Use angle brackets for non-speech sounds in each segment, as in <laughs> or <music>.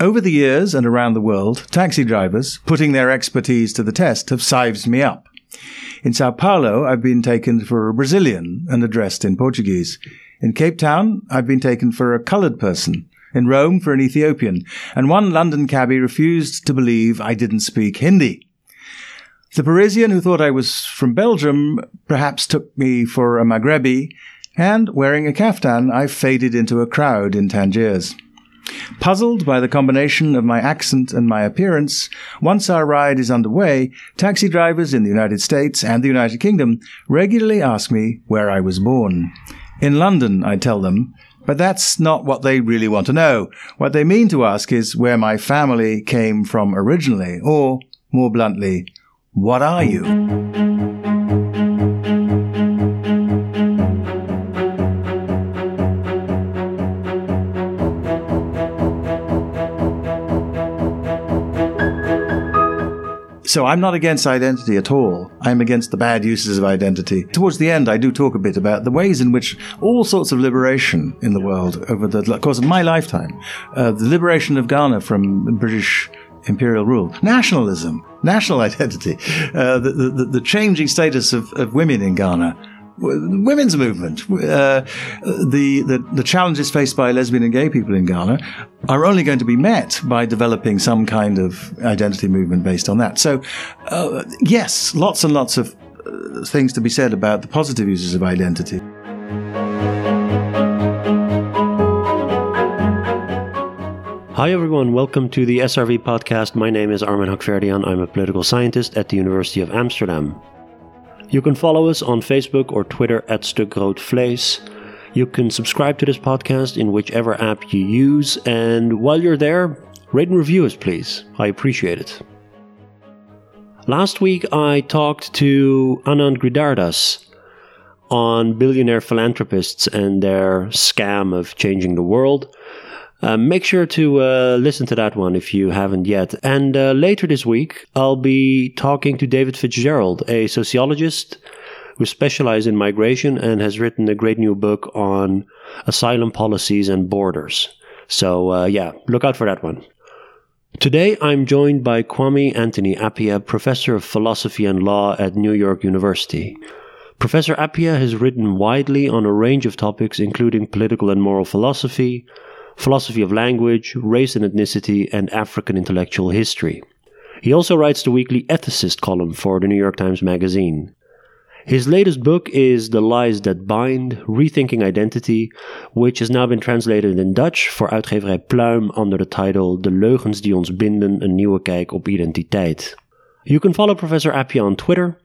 Over the years and around the world, taxi drivers, putting their expertise to the test, have sized me up. In Sao Paulo, I've been taken for a Brazilian and addressed in Portuguese. In Cape Town, I've been taken for a coloured person. In Rome, for an Ethiopian. And one London cabbie refused to believe I didn't speak Hindi. The Parisian who thought I was from Belgium perhaps took me for a Maghrebi, and wearing a kaftan, I faded into a crowd in Tangiers. Puzzled by the combination of my accent and my appearance, once our ride is underway, taxi drivers in the United States and the United Kingdom regularly ask me where I was born. In London, I tell them, but that's not what they really want to know. What they mean to ask is where my family came from originally, or, more bluntly, what are you? So I'm not against identity at all. I'm against the bad uses of identity. Towards the end, I do talk a bit about the ways in which all sorts of liberation in the world over the course of my lifetime, uh, the liberation of Ghana from British imperial rule, nationalism, national <laughs> identity, uh, the, the, the, changing status of, of women in Ghana, women's movement, uh, the, the, the challenges faced by lesbian and gay people in Ghana are only going to be met by developing some kind of identity movement based on that. So, uh, yes, lots and lots of uh, things to be said about the positive uses of identity. Hi everyone, welcome to the SRV podcast. My name is Armin Hakverdian. I'm a political scientist at the University of Amsterdam. You can follow us on Facebook or Twitter at Stukrood You can subscribe to this podcast in whichever app you use, and while you're there, rate and review us, please. I appreciate it. Last week, I talked to Anand Giridharadas on billionaire philanthropists and their scam of changing the world. Uh, make sure to uh, listen to that one if you haven't yet. And uh, later this week, I'll be talking to David Fitzgerald, a sociologist who specializes in migration and has written a great new book on asylum policies and borders. So, uh, yeah, look out for that one. Today, I'm joined by Kwame Anthony Appiah, professor of philosophy and law at New York University. Professor Appiah has written widely on a range of topics, including political and moral philosophy, philosophy of language, race and ethnicity, and African intellectual history. He also writes the weekly Ethicist column for the New York Times Magazine. His latest book is The Lies That Bind Rethinking Identity, which has now been translated in Dutch for uitgeverij Pluim under the title De Leugens die ons binden, een nieuwe kijk op identiteit. You can follow Professor Appiah on Twitter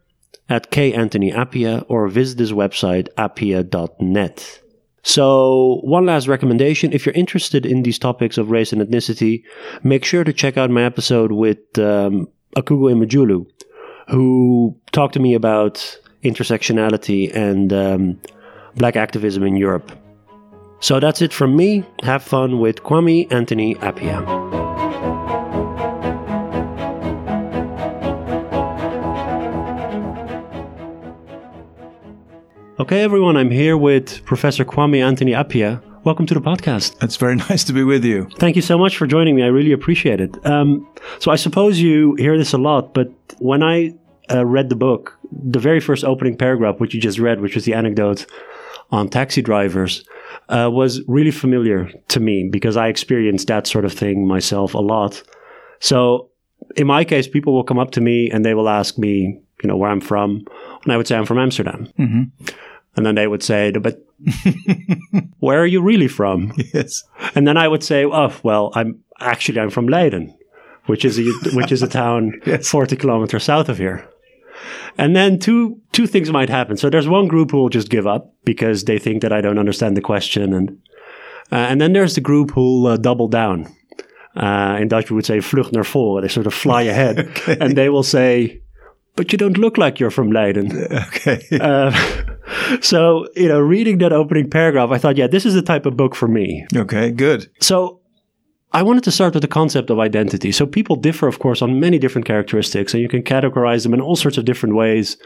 at kanthonyappiah or visit his website appiah.net. So, one last recommendation if you're interested in these topics of race and ethnicity, make sure to check out my episode with um, Akwugo Emejulu, who talked to me about intersectionality and um, black activism in Europe. So, that's it from me. Have fun with Kwame Anthony Appiah. Okay, everyone, I'm here with Professor Kwame Anthony Appiah. Welcome to the podcast. It's very <laughs> nice to be with you. Thank you so much for joining me. I really appreciate it. Um, so, I suppose you hear this a lot, but when I uh, read the book, the very first opening paragraph, which you just read, which was the anecdote on taxi drivers, uh, was really familiar to me because I experienced that sort of thing myself a lot. So, in my case, people will come up to me and they will ask me, you know, where I'm from. And I would say, I'm from Amsterdam. Mm-hmm. And then they would say, but <laughs> where are you really from? Yes. And then I would say, oh, well, I'm actually, I'm from Leiden, which is a, which is a town <laughs> yes. 40 kilometers south of here. And then two, two things might happen. So there's one group who will just give up because they think that I don't understand the question. And, uh, and then there's the group who'll uh, double down. Uh, in Dutch, we would say vlucht naar voren. They sort of fly <laughs> ahead okay. and they will say, but you don't look like you're from Leiden. Okay. So, you know, reading that opening paragraph, I thought, yeah, this is the type of book for me. Okay, good. So, I wanted to start with the concept of identity. So, people differ, of course, on many different characteristics, and you can categorize them in all sorts of different ways.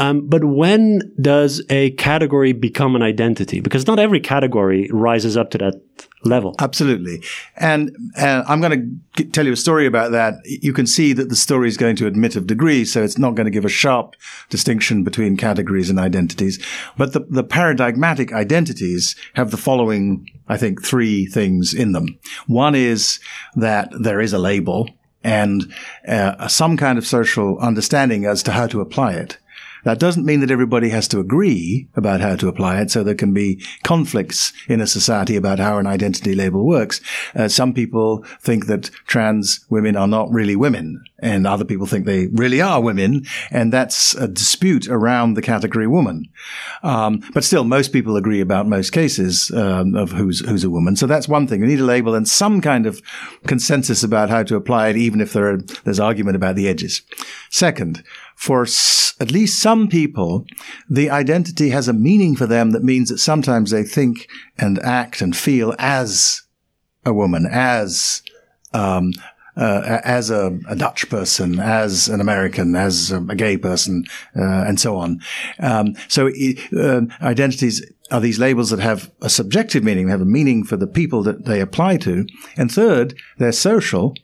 Um, but when does a category become an identity? Because not every category rises up to that level. Absolutely. And uh, I'm going to tell you a story about that. You can see that the story is going to admit of degree, so it's not going to give a sharp distinction between categories and identities. But the, the paradigmatic identities have the following, I think, three things in them. One is that there is a label and uh, some kind of social understanding as to how to apply it. That doesn't mean that everybody has to agree about how to apply it, so there can be conflicts in a society about how an identity label works. Uh, some people think that trans women are not really women, and other people think they really are women, and that's a dispute around the category woman. Um, but still, most people agree about most cases um, of who's who's a woman. So that's one thing. You need a label and some kind of consensus about how to apply it, even if there are, there's argument about the edges. Second, for s- at least some people, the identity has a meaning for them that means that sometimes they think and act and feel as a woman, as um, uh, as a, a, Dutch person, as an American, as a, a gay person, uh, and so on. Um, so uh, identities are these labels that have a subjective meaning, they have a meaning for the people that they apply to. And third, they're social.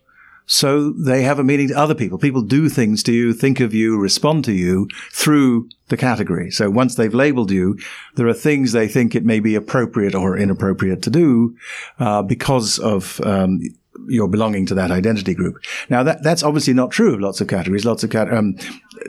So they have a meaning to other people. People do things to you, think of you, respond to you through the category. So once they've labeled you, there are things they think it may be appropriate or inappropriate to do uh, because of um, your belonging to that identity group. Now that that's obviously not true of lots of categories. Lots of cat- um,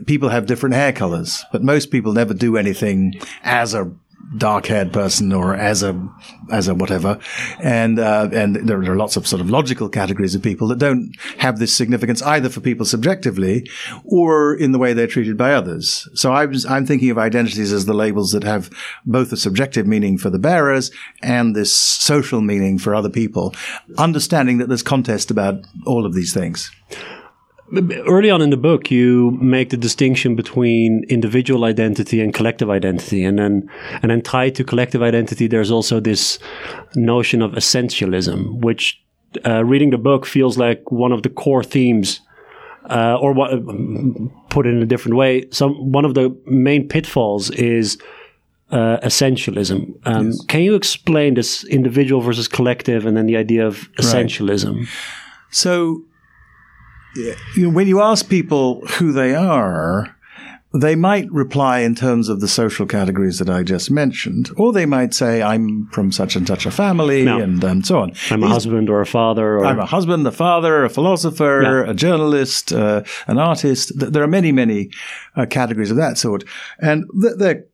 people have different hair colors, but most people never do anything as a dark haired person or as a as a whatever. And uh, and there are lots of sort of logical categories of people that don't have this significance either for people subjectively or in the way they're treated by others. So I was I'm thinking of identities as the labels that have both a subjective meaning for the bearers and this social meaning for other people understanding that there's contest about all of these things early on in the book you make the distinction between individual identity and collective identity and then and then tied to collective identity there's also this notion of essentialism which uh, reading the book feels like one of the core themes uh, or what put it in a different way some one of the main pitfalls is uh, essentialism. Um, yes. Can you explain this individual versus collective, and then the idea of essentialism? Right. So, when you ask people who they are, they might reply in terms of the social categories that I just mentioned, or they might say, I'm from such and such a family, no. and, and so on. I'm a These, husband or a father. Or... I'm a husband, a father, a philosopher, yeah. a journalist, uh, an artist. There are many, many uh, categories of that sort. And they're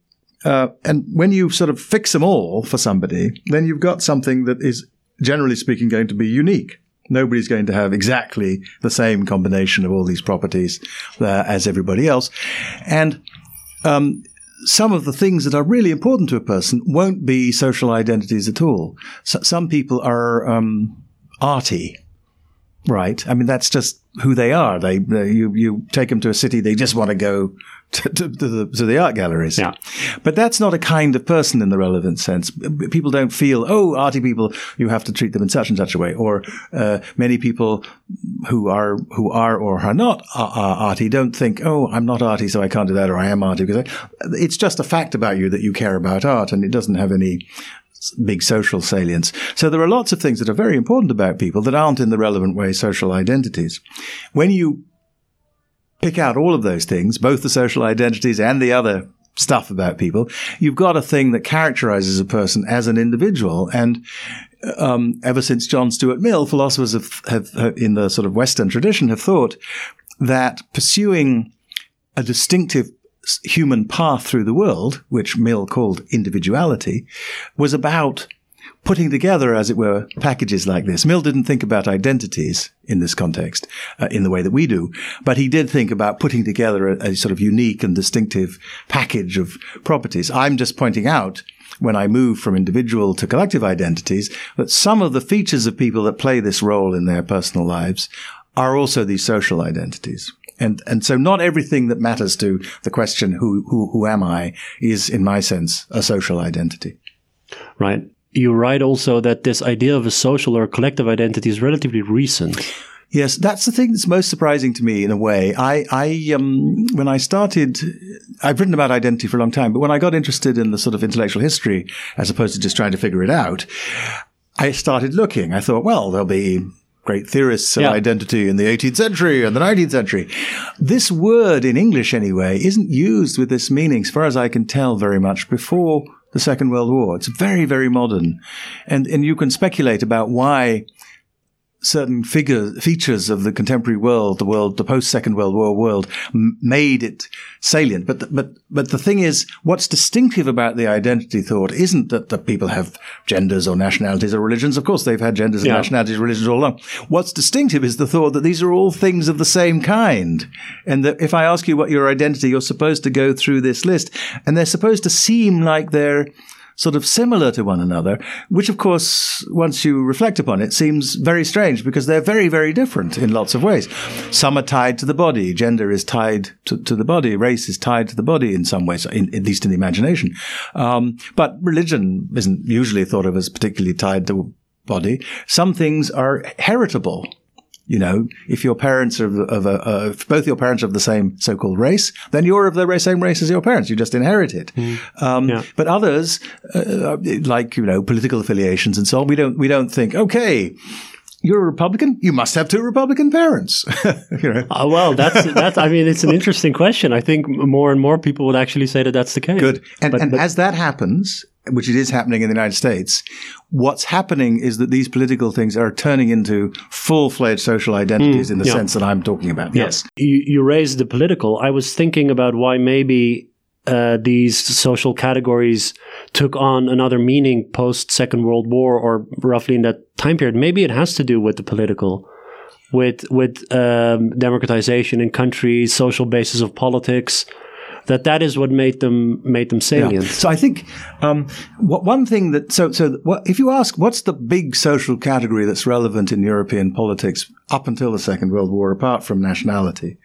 uh, and when you sort of fix them all for somebody, then you've got something that is, generally speaking, going to be unique. Nobody's going to have exactly the same combination of all these properties uh, as everybody else. And um, some of the things that are really important to a person won't be social identities at all. So, some people are um, arty, right? I mean, that's just who they are. They, they, you you take them to a city, they just want to go to, to, to, the, to the art galleries. Yeah. But that's not a kind of person in the relevant sense. People don't feel, oh, arty people, you have to treat them in such and such a way. Or uh, many people who are who are or are not uh, arty don't think, oh, I'm not arty, so I can't do that, or I am arty because I, it's just a fact about you that you care about art, and it doesn't have any big social salience. So there are lots of things that are very important about people that aren't in the relevant way social identities. When you pick out all of those things, both the social identities and the other stuff about people, you've got a thing that characterizes a person as an individual. And um, ever since John Stuart Mill, philosophers have, have, have, in the sort of Western tradition, have thought that pursuing a distinctive human path through the world, which Mill called individuality, was about putting together, as it were, packages like this. Mill didn't think about identities in this context uh, in the way that we do, but he did think about putting together a, a sort of unique and distinctive package of properties. I'm just pointing out when I move from individual to collective identities that some of the features of people that play this role in their personal lives are also these social identities. And, and so not everything that matters to the question, who, who, who am I, is, in my sense, a social identity. Right you write also that this idea of a social or collective identity is relatively recent. Yes, that's the thing that's most surprising to me in a way. I, I, um, when I started, I've written about identity for a long time, but when I got interested in the sort of intellectual history, as opposed to just trying to figure it out, I started looking. I thought, well, there'll be great theorists of yeah. identity in the 18th century and the 19th century. This word in English anyway isn't used with this meaning, as far as I can tell, very much before the Second World War. It's very, very modern. And, and you can speculate about why certain figure, features of the contemporary world, the world, the post Second World War world, m- made it salient. But, the, but, but the thing is, what's distinctive about the identity thought isn't that the people have genders or nationalities or religions. Of course, they've had genders and yeah. nationalities, religions all along. What's distinctive is the thought that these are all things of the same kind. And that if I ask you what your identity, you're supposed to go through this list and they're supposed to seem like they're sort of similar to one another, which of course, once you reflect upon it, seems very strange because they're very, very different in lots of ways. Some are tied to the body. Gender is tied to, to the body. Race is tied to the body in some ways, in, at least in the imagination. Um, but religion isn't usually thought of as particularly tied to body. Some things are heritable. You know, if your parents are of, a, uh, if both your parents are of the same so-called race, then you're of the same race as your parents. You just inherit it. Mm. Um, yeah. But others, uh, like you know, political affiliations and so on, we don't we don't think okay. You're a Republican. You must have two Republican parents. <laughs> you know? uh, well, that's that's. I mean, it's an <laughs> interesting question. I think more and more people would actually say that that's the case. Good. And, but, and but, as that happens, which it is happening in the United States, what's happening is that these political things are turning into full-fledged social identities mm, in the yeah. sense that I'm talking about. Yes. You, you raised the political. I was thinking about why maybe uh, these social categories took on another meaning post Second World War or roughly in that time period. Maybe it has to do with the political, with with um, democratization in countries, social basis of politics that that is what made them made them salient. Yeah. So I think um, what, one thing that so so what, if you ask what's the big social category that's relevant in European politics up until the Second World War, apart from nationality,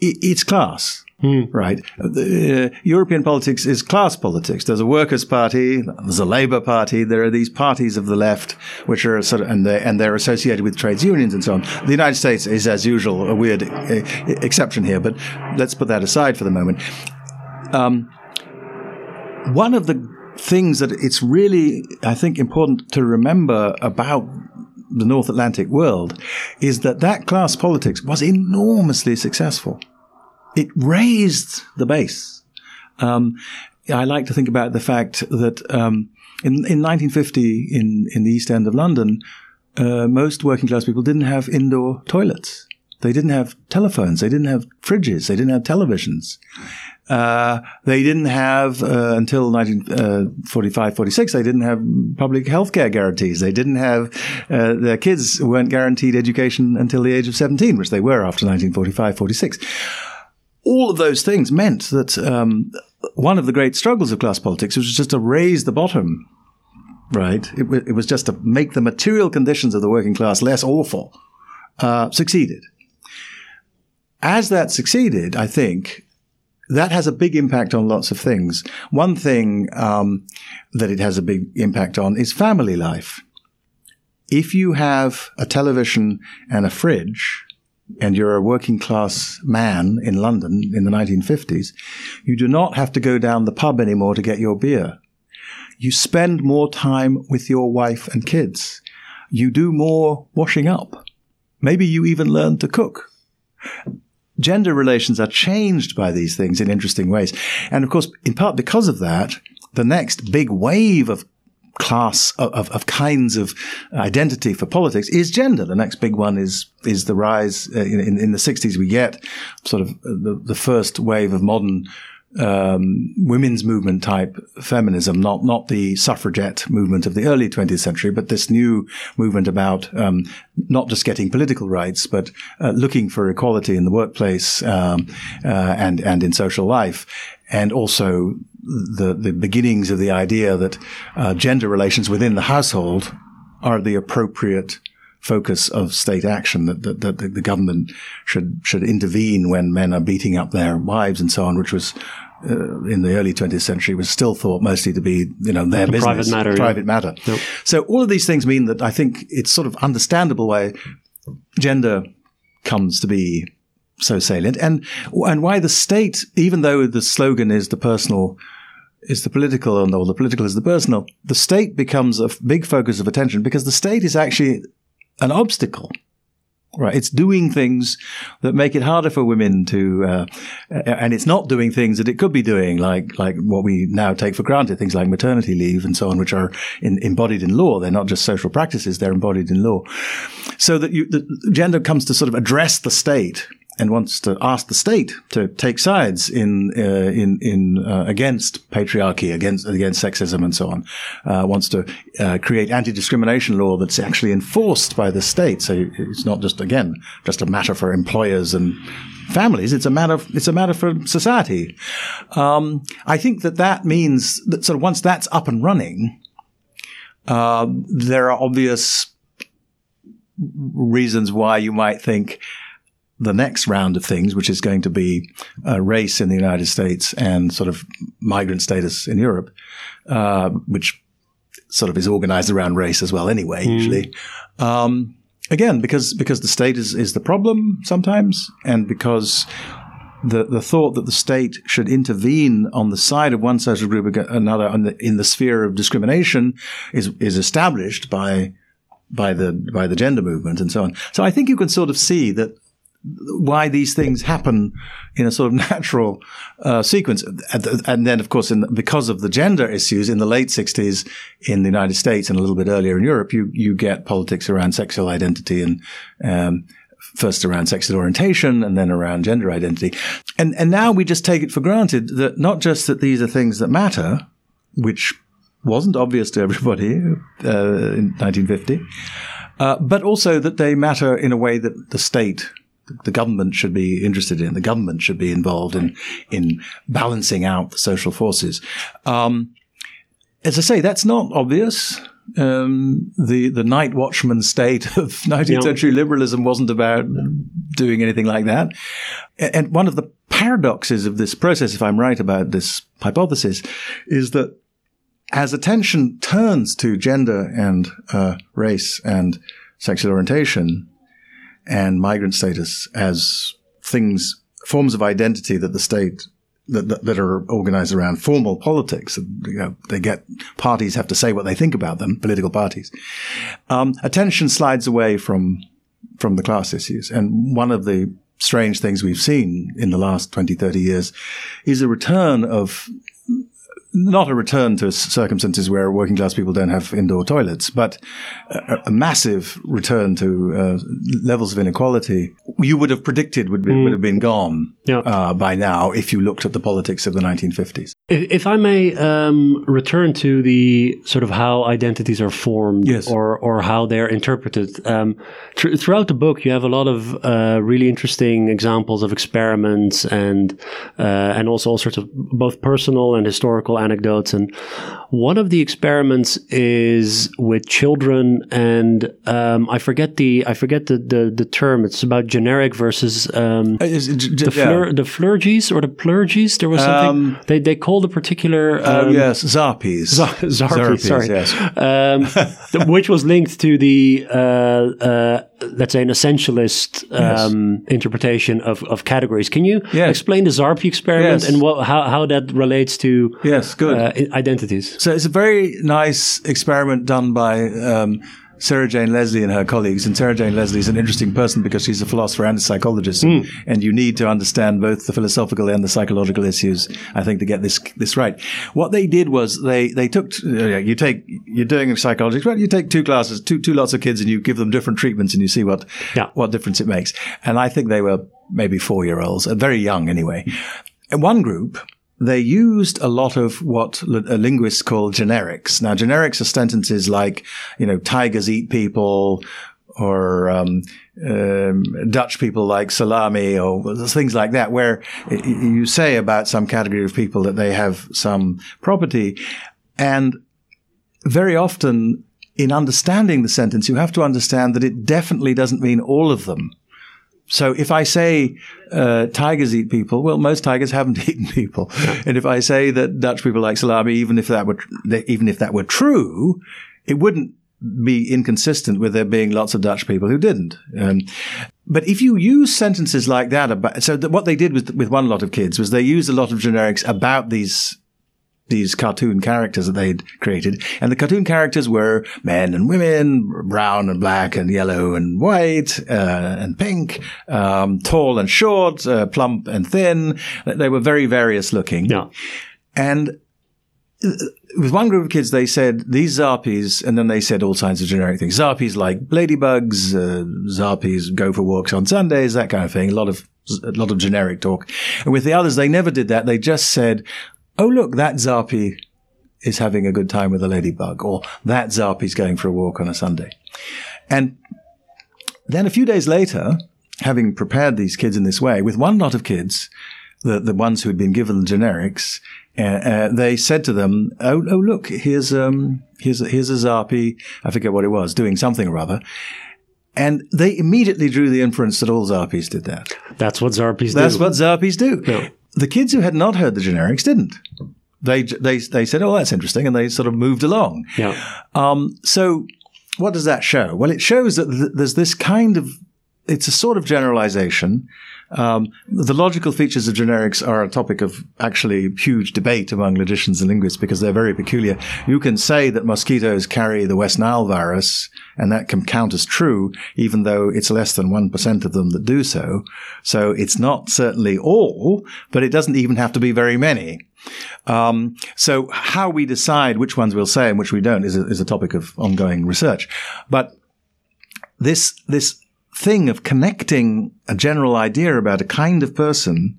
it, it's class. Hmm. Right. The, uh, European politics is class politics. There's a workers' party. There's a labour party. There are these parties of the left, which are sort of, and they're, and they're associated with trades unions and so on. The United States is, as usual, a weird uh, exception here, but let's put that aside for the moment. Um, one of the things that it's really, I think, important to remember about the North Atlantic world is that that class politics was enormously successful. It raised the base. Um, I like to think about the fact that um, in, in 1950 in, in the East End of London, uh, most working class people didn't have indoor toilets. They didn't have telephones. They didn't have fridges. They didn't have televisions. Uh, they didn't have uh, until 1945, uh, 46. They didn't have public health care guarantees. They didn't have uh, their kids weren't guaranteed education until the age of 17, which they were after 1945, 46. All of those things meant that um, one of the great struggles of class politics was just to raise the bottom. Right, it, w- it was just to make the material conditions of the working class less awful. Uh, succeeded. As that succeeded, I think that has a big impact on lots of things. One thing um, that it has a big impact on is family life. If you have a television and a fridge, and you're a working class man in London in the 1950s, you do not have to go down the pub anymore to get your beer. You spend more time with your wife and kids. You do more washing up. Maybe you even learn to cook gender relations are changed by these things in interesting ways. And of course, in part because of that, the next big wave of class of, of, kinds of identity for politics is gender. The next big one is is the rise uh, in, in, the 60s. We get sort of the, the first wave of modern um, women's movement type feminism, not not the suffragette movement of the early 20th century, but this new movement about um, not just getting political rights, but uh, looking for equality in the workplace um, uh, and and in social life, and also the the beginnings of the idea that uh, gender relations within the household are the appropriate focus of state action that, that, that, the government should should intervene when men are beating up their wives and so on, which was uh, in the early 20th century was still thought mostly to be, you know, their business. Private matter. Private yeah. matter. Yep. So all of these things mean that I think it's sort of understandable why gender comes to be so salient, and and why the state, even though the slogan is the personal is the political and or the political is the personal, the state becomes a big focus of attention because the state is actually an obstacle Right. It's doing things that make it harder for women to, uh, and it's not doing things that it could be doing, like, like what we now take for granted, things like maternity leave and so on, which are in, embodied in law. They're not just social practices, they're embodied in law. So that you, the gender comes to sort of address the state and wants to ask the state to take sides in uh, in in uh, against patriarchy, against against sexism, and so on. Uh, wants to uh, create anti-discrimination law that's actually enforced by the state. So it's not just again just a matter for employers and families. It's a matter. It's a matter for society. Um, I think that that means that sort of once that's up and running, uh, there are obvious reasons why you might think the next round of things, which is going to be uh, race in the United States and sort of migrant status in Europe, uh, which sort of is organized around race as well anyway, mm. usually. Um, again, because, because the state is, is the problem sometimes and because the, the thought that the state should intervene on the side of one social group against another the, in the sphere of discrimination is, is established by, by the, by the gender movement and so on. So I think you can sort of see that why these things happen in a sort of <laughs> natural uh, sequence. And then, of course, because of the gender issues in the late 60s in the United States and a little bit earlier in Europe, you, you get politics around sexual identity and, um, first around sexual orientation and then around gender identity. And, and now we just take it for granted that not just that these are things that matter, which wasn't obvious to everybody uh, in 1950, uh, but also that they matter in a way that the state the government should be interested in. The government should be involved in in balancing out the social forces. Um, as I say, that's not obvious. Um, the the night watchman state of <laughs> 19th yeah. century liberalism wasn't about doing anything like that. And one of the paradoxes of this process, if I'm right about this hypothesis, is that as attention turns to gender and uh, race and sexual orientation, and migrant status as things, forms of identity that the state that, that, that, are organized around formal politics. You know, they get parties have to say what they think about them, political parties. Um, attention slides away from from the class issues, and one of the strange things we've seen in the last 20, 30 years is a return of not a return to circumstances where working class people don't have indoor toilets, but a, a massive return to uh, levels of inequality you would have predicted would, be, mm. would have been gone yeah. uh, by now if you looked at the politics of the 1950s. If, if I may um, return to the sort of how identities are formed yes. or, or how they're interpreted. Um, tr- throughout the book, you have a lot of uh, really interesting examples of experiments and uh, and also all sorts of both personal and historical anecdotes. And one of the experiments is with children, and um, I forget the I forget the, the, the term. It's about generic versus um, uh, the, fleur, the flurgies or the plurgies. There was something um, they they called a particular uh, yes zarpies Z- zarpies, sorry yes. Um, <laughs> which was linked to the uh, uh, let's say an essentialist um, yes. interpretation of, of categories. Can you yes. explain the Zarpy experiment yes. and what, how, how that relates to yes, good. Uh, identities? So it's a very nice experiment done by um, Sarah Jane Leslie and her colleagues. And Sarah Jane Leslie is an interesting person because she's a philosopher and a psychologist, mm. and you need to understand both the philosophical and the psychological issues, I think, to get this this right. What they did was they they took uh, you take you're doing a psychology, well, you take two classes, two two lots of kids, and you give them different treatments, and you see what yeah. what difference it makes. And I think they were maybe four year olds, uh, very young anyway. And one group they used a lot of what linguists call generics. Now, generics are sentences like, you know, tigers eat people, or um, um, Dutch people like salami, or things like that, where you say about some category of people that they have some property, and very often in understanding the sentence, you have to understand that it definitely doesn't mean all of them. So if I say uh, tigers eat people, well, most tigers haven't <laughs> eaten people. And if I say that Dutch people like salami, even if that were even if that were true, it wouldn't be inconsistent with there being lots of Dutch people who didn't. Um, but if you use sentences like that about, so that what they did with with one lot of kids was they used a lot of generics about these these cartoon characters that they'd created. And the cartoon characters were men and women, brown and black and yellow and white uh, and pink, um, tall and short, uh, plump and thin. They were very various looking. Yeah. And uh, with one group of kids, they said these Zarpies, and then they said all kinds of generic things. Zarpies like ladybugs, uh, Zarpies go for walks on Sundays, that kind of thing. A lot of a lot of generic talk. And with the others, they never did that. They just said, "Oh, look, that Zarpie is having a good time with a ladybug," or "That Zarpie's going for a walk on a Sunday." And then a few days later, having prepared these kids in this way, with one lot of kids, the the ones who had been given the generics, uh, uh, they said to them, "Oh, oh, look, here's um, here's a, here's a Zarpie. I forget what it was, doing something or other." And they immediately drew the inference that all Zarpies did that. That's what Zarpies That's do. what Zarpies do. Yeah. The kids who had not heard the generics didn't. They they they said, "Oh, that's interesting," and they sort of moved along. yeah. Um, so, what does that show? Well, it shows that th- there's this kind of it's a sort of generalization. Um, the logical features of generics are a topic of actually huge debate among logicians and linguists because they're very peculiar. You can say that mosquitoes carry the West Nile virus, and that can count as true, even though it's less than 1% of them that do so. So it's not certainly all, but it doesn't even have to be very many. Um, so how we decide which ones we'll say and which we don't is a, is a topic of ongoing research. But this this thing of connecting a general idea about a kind of person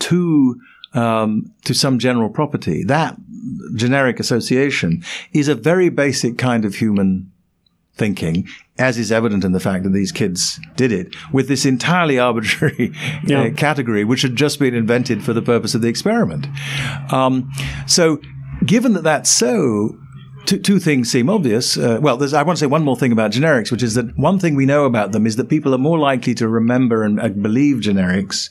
to um, to some general property, that generic association is a very basic kind of human thinking, as is evident in the fact that these kids did it with this entirely <laughs> arbitrary Yeah. uh, category, which had just been invented for the purpose of the experiment. Um, so, given that that's so, two, two things seem obvious. Uh, well, there's, I want to say one more thing about generics, which is that one thing we know about them is that people are more likely to remember and uh, believe generics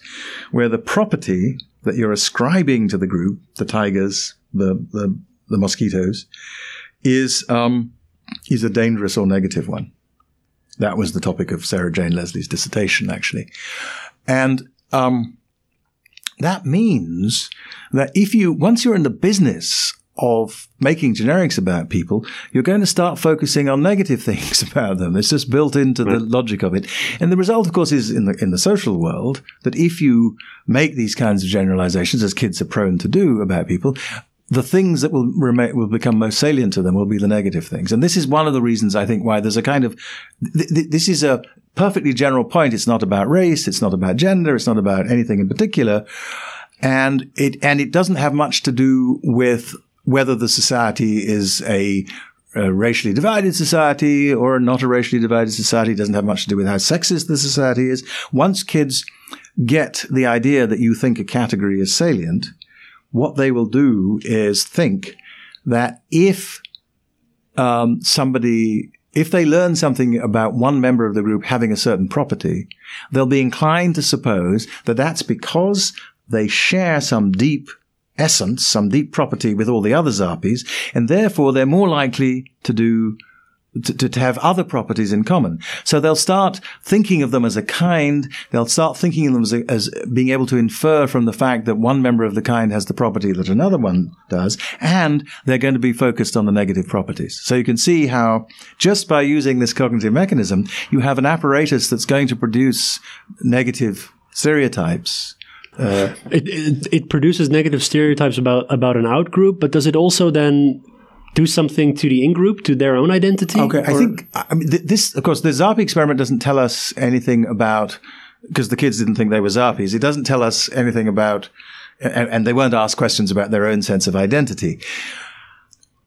where the property that you're ascribing to the group, the tigers, the, the, the mosquitoes, is, um, is a dangerous or negative one. That was the topic of Sarah Jane Leslie's dissertation, actually. And, um, that means that if you, once you're in the business of making generics about people, you're going to start focusing on negative <laughs> things about them. It's just built into the logic of it. And the result, of course, is in the, in the social world that if you make these kinds of generalizations, as kids are prone to do about people, the things that will remain, will become most salient to them will be the negative things. And this is one of the reasons I think why there's a kind of, th- th- this is a perfectly general point. It's not about race. It's not about gender. It's not about anything in particular. And it, and it doesn't have much to do with whether the society is a, a racially divided society or not a racially divided society. Doesn't have much to do with how sexist the society is. Once kids get the idea that you think a category is salient, what they will do is think that if um, somebody, if they learn something about one member of the group having a certain property, they'll be inclined to suppose that that's because they share some deep essence, some deep property with all the other Zarpies, and therefore they're more likely to do to, to, to have other properties in common. So they'll start thinking of them as a kind. They'll start thinking of them as, a, as being able to infer from the fact that one member of the kind has the property that another one does, and they're going to be focused on the negative properties. So you can see how just by using this cognitive mechanism, you have an apparatus that's going to produce negative stereotypes. Uh, it, it, it produces negative stereotypes about, about an out group, but does it also then do something to the in group, to their own identity? Okay, I think I mean th- this. Of course, the Zarpi experiment doesn't tell us anything about because the kids didn't think they were Zarpies. It doesn't tell us anything about, and, and they weren't asked questions about their own sense of identity.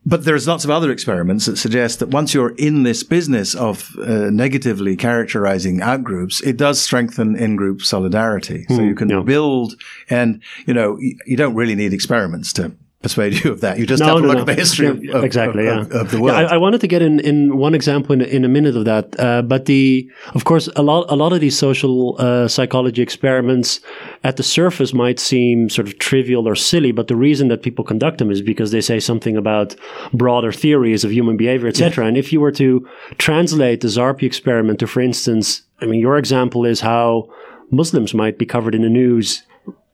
But there's lots of other experiments that suggest that once you're in this business of uh, negatively characterizing outgroups, it does strengthen in-group solidarity. So you can yeah. build, and you know, y- you don't really need experiments to persuade you of that. You just No, have to no, look no. at the history of- Yeah, of, exactly, of, yeah. of the Yeah, world. I, I wanted to get in, in one example in, in a minute of that, uh, but the of course a lot a lot of these social uh, psychology experiments at the surface might seem sort of trivial or silly, but the reason that people conduct them is because they say something about broader theories of human behavior, etc. And if you were to translate the Zarpi experiment to, for instance, I mean, your example is how Muslims might be covered in the news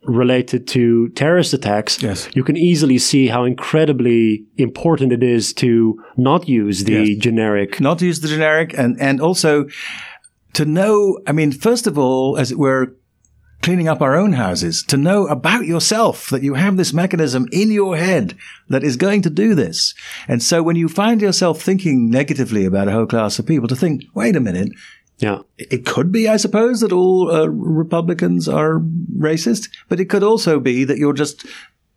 related to terrorist attacks, Yes. you can easily see how incredibly important it is to not use the Yes. generic. not to use the generic and, and also to know, I mean, first of all, as it were, cleaning up our own houses, to know about yourself that you have this mechanism in your head that is going to do this. And so when you find yourself thinking negatively about a whole class of people, to think, wait a minute, Yeah. it could be, I suppose, that all uh, Republicans are racist, but it could also be that you're just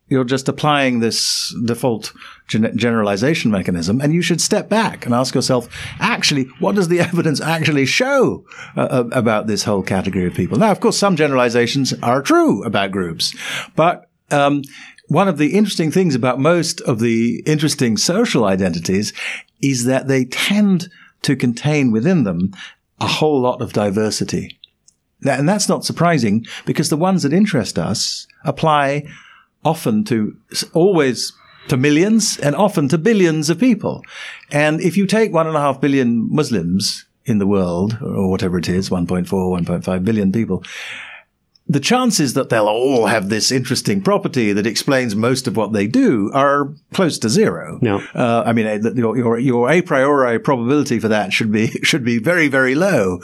you're just applying this default gen- generalization mechanism, and you should step back and ask yourself, actually, what does the <laughs> evidence actually show uh, uh, about this whole category of people? Now, of course, some generalizations are true about groups, but um, one of the interesting things about most of the interesting social identities is that they tend to contain within them a whole lot of diversity. And that's not surprising because the ones that interest us apply often to always to millions and often to billions of people. And if you take one and a half billion Muslims in the world, or whatever it is, 1.4, 1.5 billion people, the chances that they'll all have this interesting property that explains most of what they do are close to zero. No. Uh, I mean, uh, your, your, your a priori probability for that should be, <laughs> should be very, very low.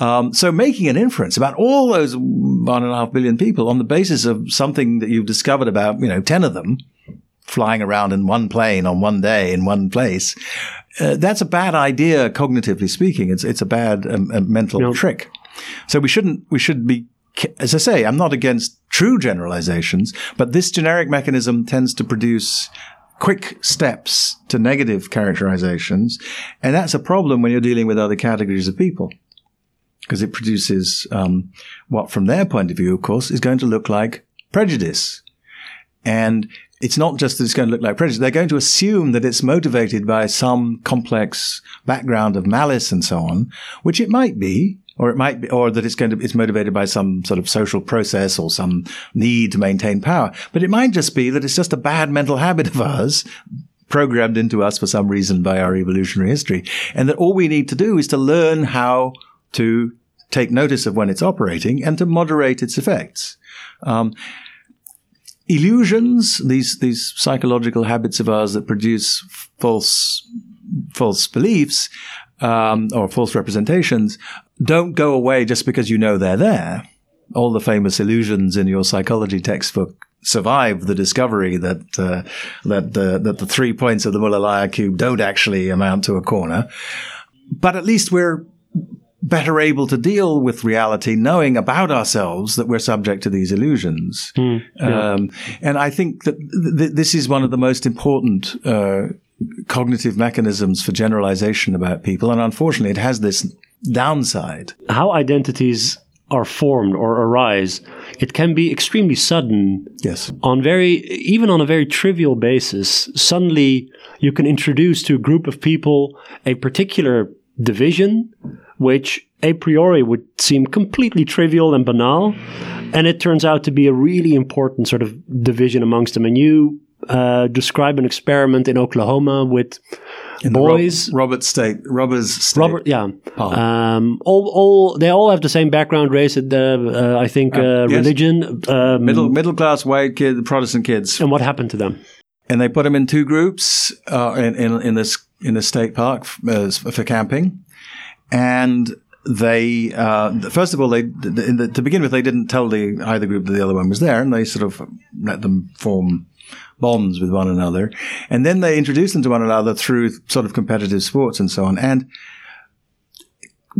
Um, so making an inference about all those one and a half billion people on the basis of something that you've discovered about, you know, 10 of them flying around in one plane on one day in one place, uh, that's a bad idea, cognitively speaking. It's, it's a bad um, uh, mental No. trick. So we shouldn't, we should be, as I say, I'm not against true generalizations, but this generic mechanism tends to produce quick steps to negative characterizations. And that's a problem when you're dealing with other categories of people. Because it produces um, what, from their point of view, of course, is going to look like prejudice. And it's not just that it's going to look like prejudice. They're going to assume that it's motivated by some complex background of malice and so on, which it might be, or it might be, or that it's going to, it's motivated by some sort of social process or some need to maintain power. But it might just be that it's just a bad mental habit of ours programmed into us for some reason by our evolutionary history. And that all we need to do is to learn how to take notice of when it's operating and to moderate its effects. Um, illusions, these, these psychological habits of ours that produce false, false beliefs, um, or false representations don't go away just because you know they're there. All the famous illusions in your psychology textbook survive the discovery that uh, that uh, that the three points of the Muller-Lyer cube don't actually amount to a corner. But at least we're better able to deal with reality, knowing about ourselves that we're subject to these illusions. um, and I think that th- th- this is one of the most important uh, cognitive mechanisms for generalization about people. And unfortunately, it has this downside. How identities are formed or arise, it can be extremely sudden Yes. on very even on a very trivial basis suddenly you can introduce to a group of people a particular division which a priori would seem completely trivial and banal and it turns out to be a really important sort of division amongst them and you uh, describe an experiment in oklahoma with In boys Robert State, Robert's State. Robert, yeah. Park. Um, all, all, they all have the same background, race, uh, uh, I think, uh, yes. religion. Um, middle middle class white kid, Protestant kids, and what happened to them? and they put them in two groups uh, in, in in this in the state park uh, for camping, and they uh, first of all they in the, to begin with they didn't tell the either group that the other one was there, and they sort of let them form bonds with one another, and then they introduce them to one another through sort of competitive sports and so on, and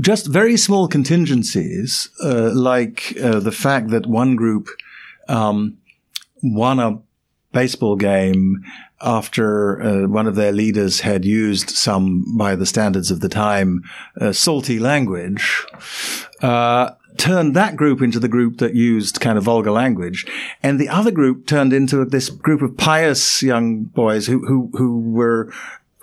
just very small contingencies, uh, like uh, the fact that one group um, won a baseball game after uh, one of their leaders had used some, by the standards of the time, uh, salty language, uh, turned that group into the group that used kind of vulgar language. and the other group turned into this group of pious young boys who who who were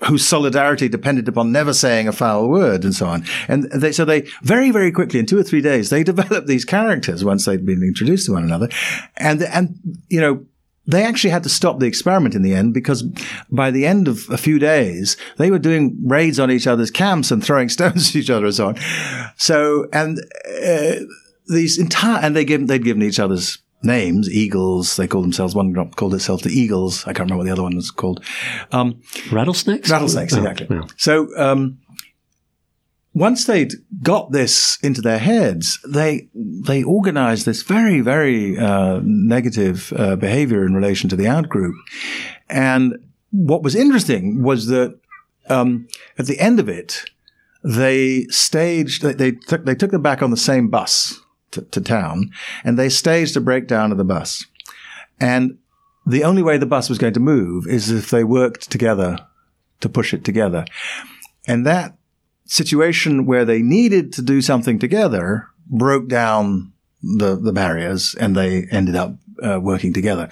whose solidarity depended upon never saying a foul word and so on. And they, so they very, very quickly, in two or three days, they <laughs> developed these characters once they'd been introduced to one another. And, and, you know, they actually had to stop the experiment in the end because by the end of a few days, they were doing raids on each other's camps and throwing <laughs> stones at each other and so on. So, and, uh, these entire, and they give, they'd given each other's names, Eagles. They called themselves, one group called itself the Eagles. I can't remember what the other one was called. Um, rattlesnakes? Rattlesnakes, oh, exactly. Yeah. So, um, once they'd got this into their heads, they they organized this very very uh, negative uh, behavior in relation to the out group. And what was interesting was that um, at the end of it, they staged. They, they took they took them back on the same bus to, to town, and they staged a breakdown of the bus. And the only way the bus was going to move is if they worked together to push it together. And that situation where they needed to do something together broke down the, the barriers and they ended up uh, working together.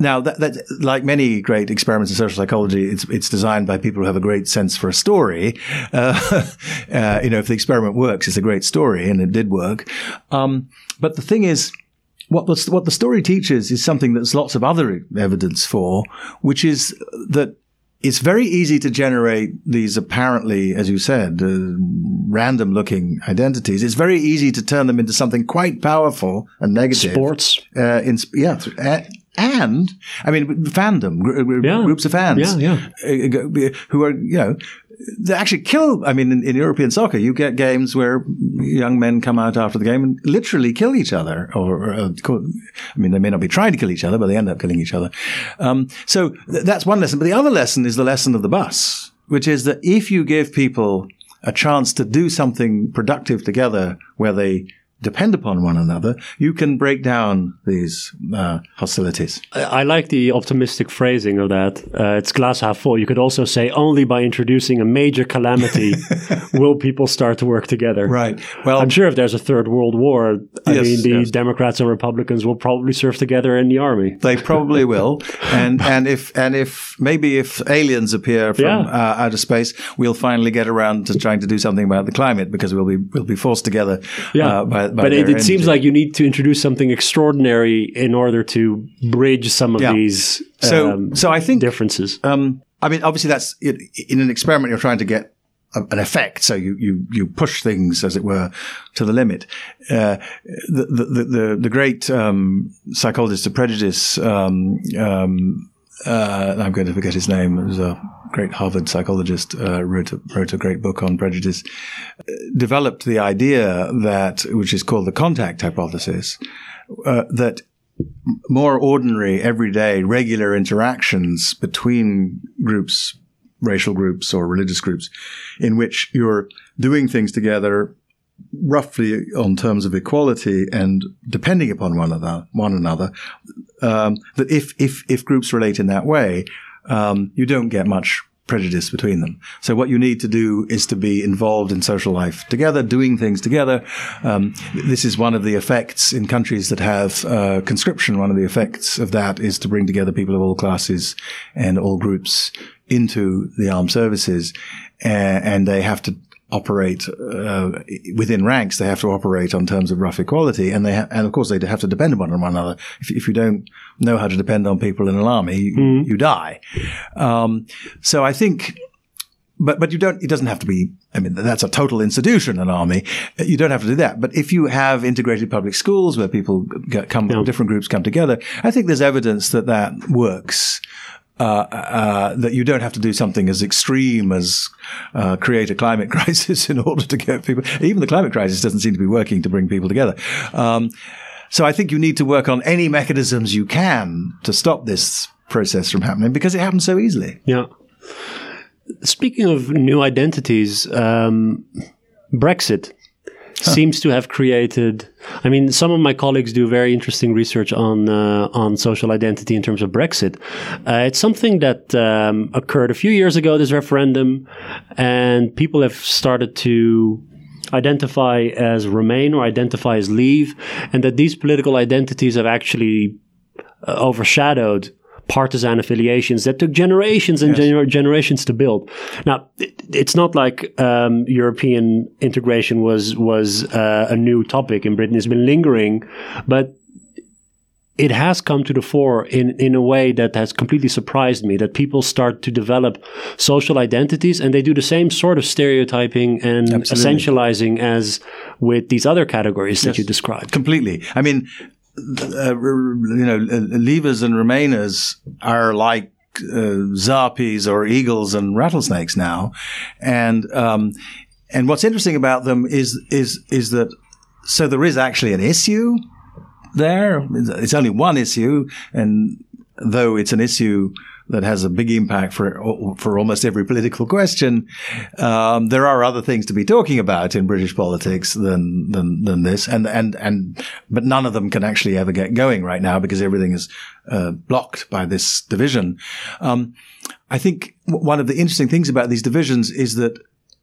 Now, that, that, like many great experiments in social psychology, it's it's designed by people who have a great sense for a story. Uh, <laughs> uh, you know, if the experiment works, it's a great story, and it did work. Um, but the thing is, what the, what the story teaches is something that's lots of other evidence for, which is that it's very easy to generate these apparently, as you said, uh, random looking identities. It's very easy to turn them into something quite powerful and negative. Sports. Uh, in, yeah and I mean fandom gr- yeah. groups of fans, yeah, yeah. Uh, who are you know they actually kill. I mean, in, in, European soccer, you get games where young men come out after the game and literally kill each other, or, uh, I mean, they may not be trying to kill each other, but they end up killing each other. Um, so th- that's one lesson. But the other lesson is the lesson of the bus, which is that if you give people a chance to do something productive together, where they depend upon one another, you can break down these uh, hostilities. I, I, like the optimistic phrasing of that. Uh, it's glass half full. You could also say only by introducing a major calamity <laughs> will people start to work together. Right. Well, I'm sure if there's a third world war, I yes, mean, the yes. Democrats and Republicans will probably serve together in the army. They probably will. and <laughs> and if and if maybe if aliens appear from yeah. uh, outer space, we'll finally get around to trying to do something about the climate because we'll be we'll be forced together yeah. Uh, by but it, it seems like you need to introduce something extraordinary in order to bridge some of yeah. these so um, so I think differences. Um, I mean, obviously, that's in an experiment. You're trying to get an effect. So you, you, you push things, as it were, to the limit. Uh, the, the, the, the, great, um, psychologist of prejudice, um, um, uh, I'm going to forget his name. It was a great Harvard psychologist, uh, wrote, a, wrote a great book on prejudice, developed the idea that, which is called the contact hypothesis, uh, that more ordinary, everyday, regular interactions between groups, racial groups or religious groups, in which you're doing things together roughly on terms of equality and depending upon one another, one another, um, that if if if groups relate in that way, um, you don't get much prejudice between them. So what you need to do is to be involved in social life together, doing things together. Um, this is one of the effects in countries that have uh, conscription. One of the effects of that is to bring together people of all classes and all groups into the armed services, and they have to operate uh, within ranks. They have to operate on terms of rough equality, and they ha- and of course they have to depend upon one another. If, if you don't know how to depend on people in an army, mm. you die. Um, so I think. But, but you don't, it doesn't have to be, I mean, that's a total institution, an army. You don't have to do that. But if you have integrated public schools where people come, yeah. different groups come together, I think there's evidence that that works. Uh, uh, that you don't have to do something as extreme as uh, create a climate <laughs> crisis in order to get people. Even the climate crisis doesn't seem to be working to bring people together. Um, so I think you need to work on any mechanisms you can to stop this process from happening because it happens so easily. Yeah. Speaking of new identities, um, Brexit huh. seems to have created. I mean, some of my colleagues do very interesting research on uh, on social identity in terms of Brexit. Uh, it's something that um, occurred a few years ago. This referendum, and people have started to identify as remain or identify as leave, and that these political identities have actually uh, overshadowed partisan affiliations that took generations and Yes. gener- generations to build. Now, it, it's not like um, European integration was was uh, a new topic in Britain. It's been lingering, but it has come to the fore in, in a way that has completely surprised me that people start to develop social identities and they do the same sort of stereotyping and Absolutely. essentializing as with these other categories that you described. completely. I mean, uh, you know, leavers and remainers are like uh, zarpies or eagles and rattlesnakes now, and um, and what's interesting about them is is is that so there is actually an issue there. It's only one issue, and though it's an issue that has a big impact for for almost every political question, um, there are other things to be talking about in British politics than than than this, and and and but none of them can actually ever get going right now because everything is uh, blocked by this division. Um, I think one of the interesting things about these divisions is that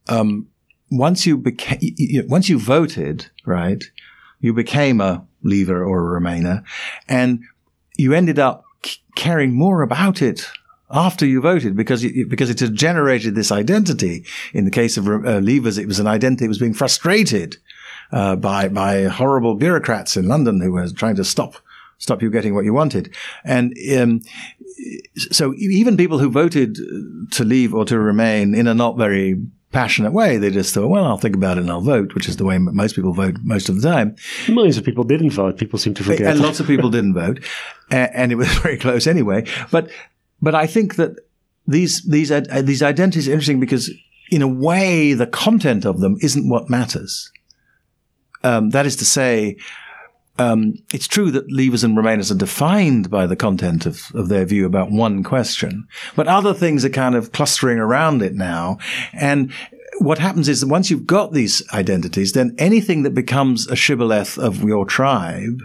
um, once you became once you voted, right, you became a leaver or a remainer, and you ended up caring more about it after you voted because you, because it had generated this identity. In the case of uh, leavers, it was an identity that was being frustrated uh, by by horrible bureaucrats in London who were trying to stop stop you getting what you wanted, and. Um, so even people who voted to leave or to remain in a not very passionate way, they just thought, well, I'll think about it and I'll vote, which is the way most people vote most of the time. Millions of people didn't vote. People seem to forget. And lots of people didn't vote, and, it was <laughs> very close anyway. But but I think that these these uh, these identities are interesting because in a way the content of them isn't what matters. Um, that is to say. Um, it's true that leavers and remainers are defined by the content of, of their view about one question, but other things are kind of clustering around it now. And what happens is that once you've got these identities, then anything that becomes a shibboleth of your tribe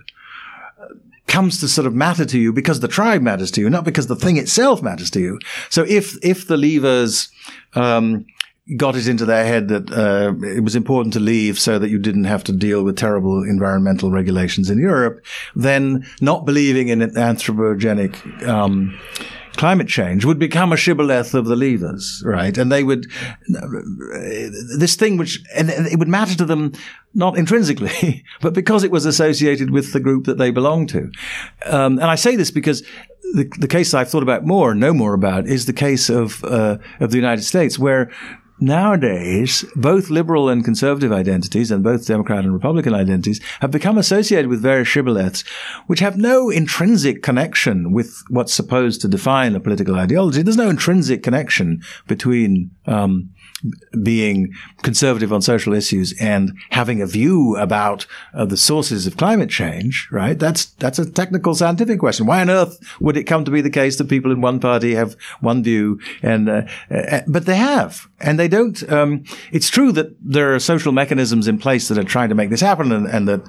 comes to sort of matter to you because the tribe matters to you, not because the thing itself matters to you. So if if the leavers um, got it into their head that uh, it was important to leave so that you didn't have to deal with terrible environmental regulations in Europe, then not believing in anthropogenic um, climate change would become a shibboleth of the leavers, right? And they would this thing which and it would matter to them not intrinsically, <laughs> but because it was associated with the group that they belonged to. Um, and I say this because the, the case I've thought about more, and know more about, is the case of uh, of the United States, where nowadays both liberal and conservative identities and both Democrat and Republican identities have become associated with various shibboleths, which have no intrinsic connection with what's supposed to define a political ideology. There's no intrinsic connection between um, being conservative on social issues and having a view about uh, the sources of climate change, right? That's that's a technical scientific question. Why on earth would it come to be the case that people in one party have one view and uh, uh, but they have and they don't um, it's true that there are social mechanisms in place that are trying to make this happen and, and that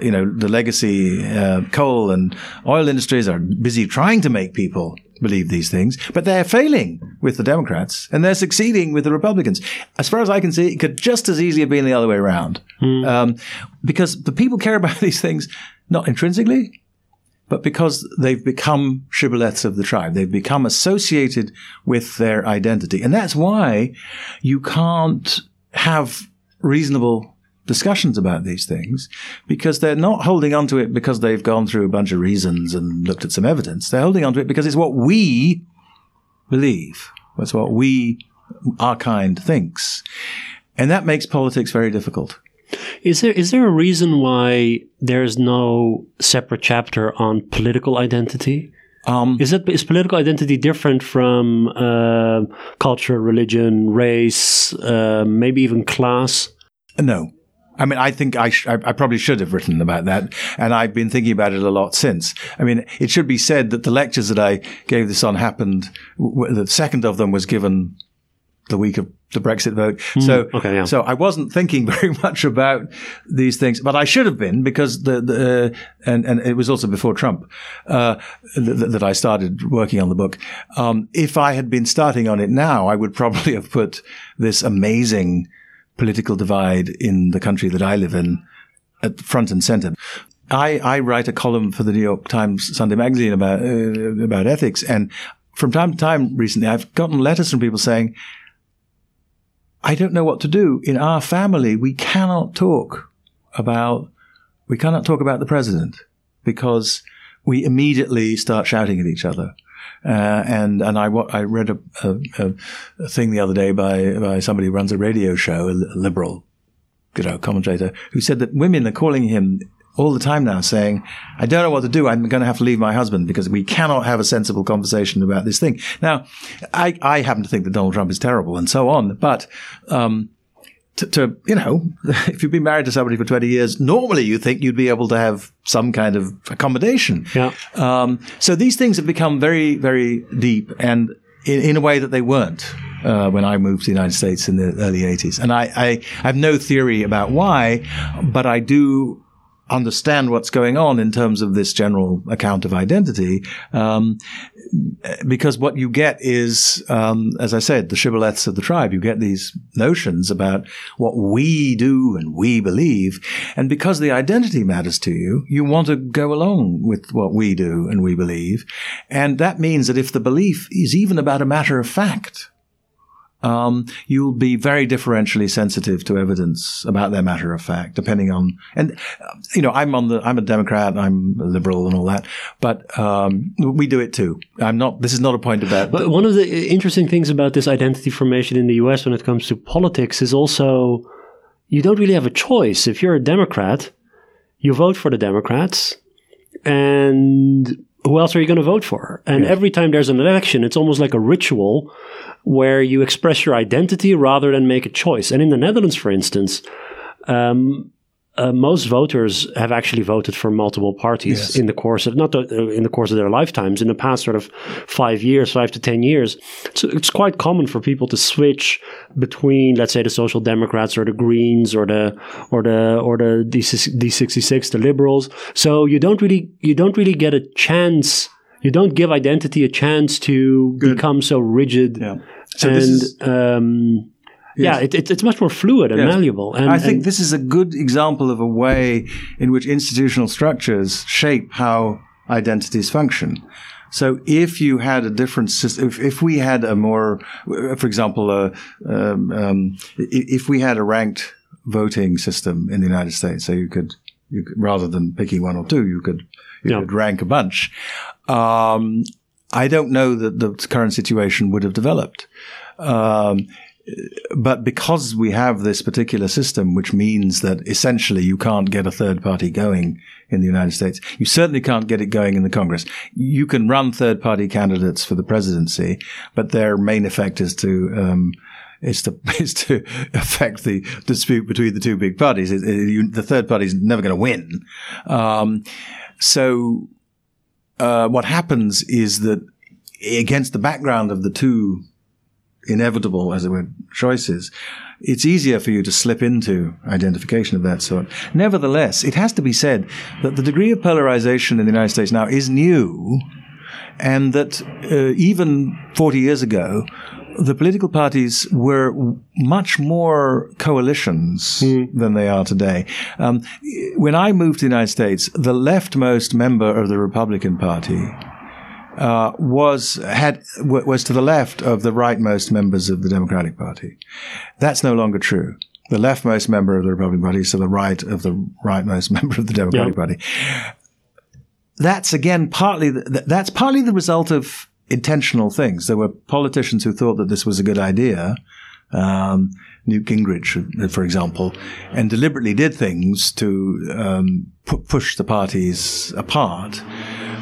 you know the legacy uh, coal and oil industries are busy trying to make people believe these things, but they're failing with the Democrats and they're succeeding with the Republicans. As far as I can see, it could just as easily have been the other way around. Um, because the people care about <laughs> these things not intrinsically, but because they've become shibboleths of the tribe. They've become associated with their identity. And that's why you can't have reasonable discussions about these things because they're not holding on to it because they've gone through a bunch of reasons and looked at some evidence. They're holding on to it because it's what we believe. It's what we, our kind, thinks. And that makes politics very difficult. Is there is there a reason why there is no separate chapter on political identity? Um, Is it is political identity different from uh, culture, religion, race, uh, maybe even class? No. I mean, I think I, sh- I, I probably should have written about that, and I've been thinking about it a lot since. I mean, it should be said that the lectures that I gave this on happened. W- the second of them was given the week of the Brexit vote. so, okay, yeah. so I wasn't thinking <laughs> very much about these things, but I should have been because the, the uh, and and it was also before Trump uh, th- that I started working on the book. Um, if I had been starting on it now, I would probably <laughs> have put this amazing political divide in the country that I live in at front and center. I, I write a column for the New York Times Sunday magazine about uh, about ethics, and from time to time recently, I've gotten letters from people saying, "I don't know what to do in our family. We cannot talk about we cannot talk about the president because we immediately start shouting at each other." Uh, and and I, I read a, a, a, thing the other day by by somebody who runs a radio show, a liberal, you know, commentator, who said that women are calling him all the time now saying, I don't know what to do. I'm going to have to leave my husband because we cannot have a sensible conversation about this thing. Now, I, I happen to think that Donald Trump is terrible and so on, but, um, to, to, you know, <laughs> if you've been married to somebody for 20 years, normally you think you'd be able to have some kind of accommodation. Yeah. Um, so these things have become very, very deep and in, in a way that they weren't. Uh, when I moved to the United States in the early 80s. And I, I, I have no theory about why, but I do understand what's going on in terms of this general account of identity. Um, because what you get is, um, as I said, the shibboleths of the tribe. You get these notions about what we do and we believe. And because the identity matters to you, you want to go along with what we do and we believe. And that means that if the belief is even about a matter of fact, um, you'll be very differentially sensitive to evidence about their matter of fact, depending on, and, you know, I'm on the, I'm a Democrat, I'm a liberal and all that, but, um, we do it too. I'm not, this is not a point about. But one of the interesting things about this identity formation in the US when it comes to politics is also, you don't really have a choice. If you're a Democrat, you vote for the Democrats and who else are you going to vote for? And every time there's an election, it's almost like a ritual where you express your identity rather than make a choice. And in the Netherlands, for instance, um, uh, most voters have actually voted for multiple parties yes. in the course of not the, uh, in the course of their lifetimes. In the past, sort of five years, five to ten years, so it's quite common for people to switch between, let's say, the Social Democrats or the Greens or the or the or the D sixty six, the Liberals. So you don't really you don't really get a chance. You don't give identity a chance to Good. become so rigid. Yeah. So and, is, um, Yes. Yeah, it, it, it's much more fluid and yes. malleable. And, I think and this is a good example of a way in which institutional structures shape how identities function. So if you had a different system, if, if we had a more, for example, uh, um, um, if we had a ranked voting system in the United States, so you could, you could rather than picking one or two, you could, you yeah. could rank a bunch. Um, I don't know that the current situation would have developed. Um, but because we have this particular system, which means that essentially you can't get a third party going in the United States, you certainly can't get it going in the Congress. You can run third party candidates for the presidency, but their main effect is to um, is to <laughs> is to affect the dispute between the two big parties. It, it, you, the third party is never going to win. Um, so uh, what happens is that against the background of the two inevitable, as it were, choices, it's easier for you to slip into identification of that sort. Nevertheless, it has to be said that the degree of polarization in the United States now is new, and that uh, even 40 years ago, the political parties were much more coalitions mm. than they are today. Um, when I moved to the United States, the leftmost member of the Republican Party uh, was had was to the left of the rightmost members of the Democratic Party. That's no longer true. The leftmost member of the Republican Party is to the right of the rightmost <laughs> member of the Democratic Party. That's again partly the, that's partly the result of intentional things. There were politicians who thought that this was a good idea. Um, Newt Gingrich, for example, and deliberately did things to um, pu- push the parties apart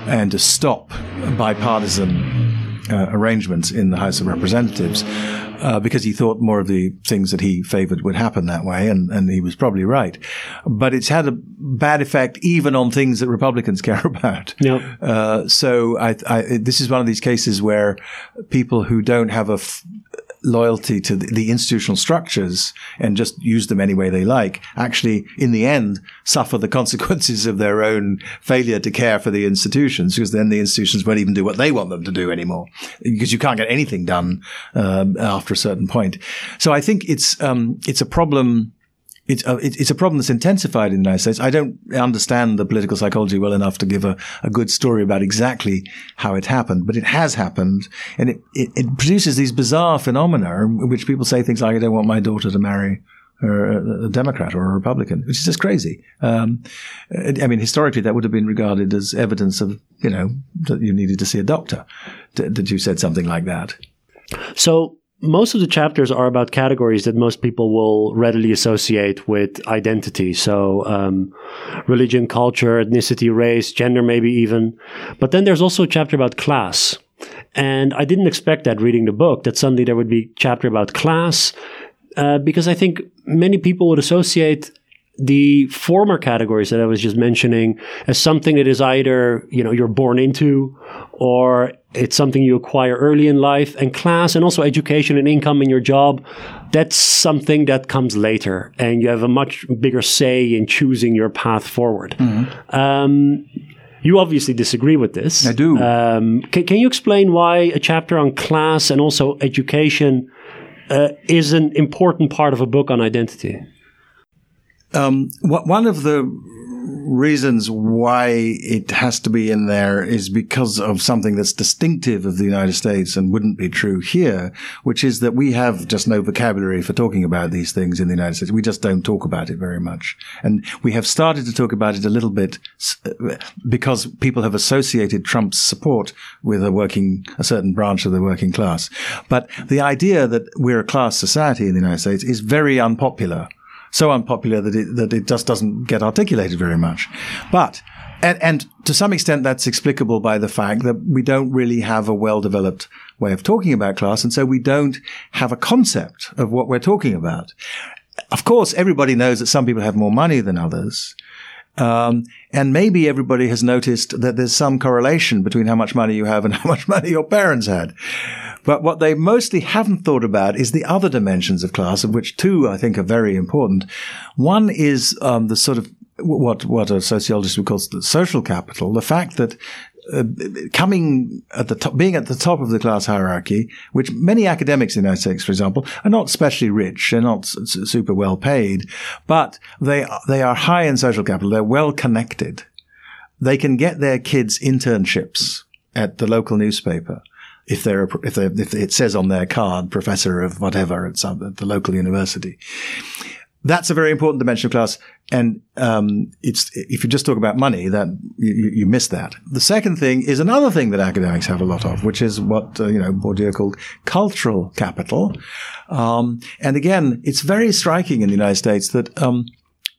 and to stop bipartisan uh, arrangements in the House of Representatives. Uh, because he thought more of the things that he favored would happen that way, and, and he was probably right. But it's had a bad effect even on things that Republicans <laughs> care about. Yep. Uh, so I, I, this is one of these cases where people who don't have a f- loyalty to the, the, institutional structures and just use them any way they like, actually, in the end, suffer the <laughs> consequences of their own failure to care for the institutions, because then the institutions won't even do what they want them to do anymore, because you can't get anything done um, after a certain point. So I think it's um, it's a problem it's a, it's a problem that's intensified in the United States. I don't understand the political psychology well enough to give a, a good story about exactly how it happened, but it has happened, and it, it, it produces these bizarre phenomena in which people say things like, "I don't want my daughter to marry." a, Democrat or a Republican, which is just crazy. Um, I mean, historically, that would have been regarded as evidence of, you know, that you needed to see a doctor that you said something like that. So most of the chapters are about categories that most people will readily associate with identity. So, um, religion, culture, ethnicity, race, gender, maybe even. But then there's also a chapter about class. And I didn't expect that reading the book, that suddenly there would be a chapter about class, uh, because I think many people would associate the former categories that I was just mentioning as something that is either, you know, you're born into or it's something you acquire early in life and class and also education and income in your job. That's something that comes later and you have a much bigger say in choosing your path forward. Mm-hmm. Um, you obviously disagree with this. I do. Um, can, can you explain why a chapter on class and also education uh, is an important part of a book on identity? Um, one of the reasons why it has to be in there is because of something that's distinctive of the United States and wouldn't be true here, which is that we have just no vocabulary for talking about these things in the United States. We just don't talk about it very much. And we have started to talk about it a little bit uh, because people have associated Trump's support with a working, a certain branch of the working class. But the idea that we're a class society in the United States is very unpopular so unpopular that it, that it just doesn't get articulated very much. But, and, and to some extent, that's explicable by the fact that we don't really have a well developed way of talking about class. And so we don't have a concept of what we're talking about. Of course, everybody knows that some people have more money than others. Um, and maybe everybody has noticed that there's some correlation between how much money you have and <laughs> how much money your parents had. But what they mostly haven't thought about is the other dimensions of class, of which two I think are very important. One is um, the sort of what what a sociologist would call the social capital, the fact that uh, coming at the top, being at the top of the class hierarchy, which many academics in the United States, for example, are not especially rich, they're not s- super well paid, but they they are high in social capital. They're well connected. They can get their kids internships at the local newspaper if they're if, they if it says on their card professor of whatever at, some, at the local university. That's a very important dimension of class, and um, it's if you just talk about money, that you, you, miss that. The second thing is another thing that academics have a lot of, which is what uh, you know Bourdieu called cultural capital. Um, and again, it's very striking in the United States that um,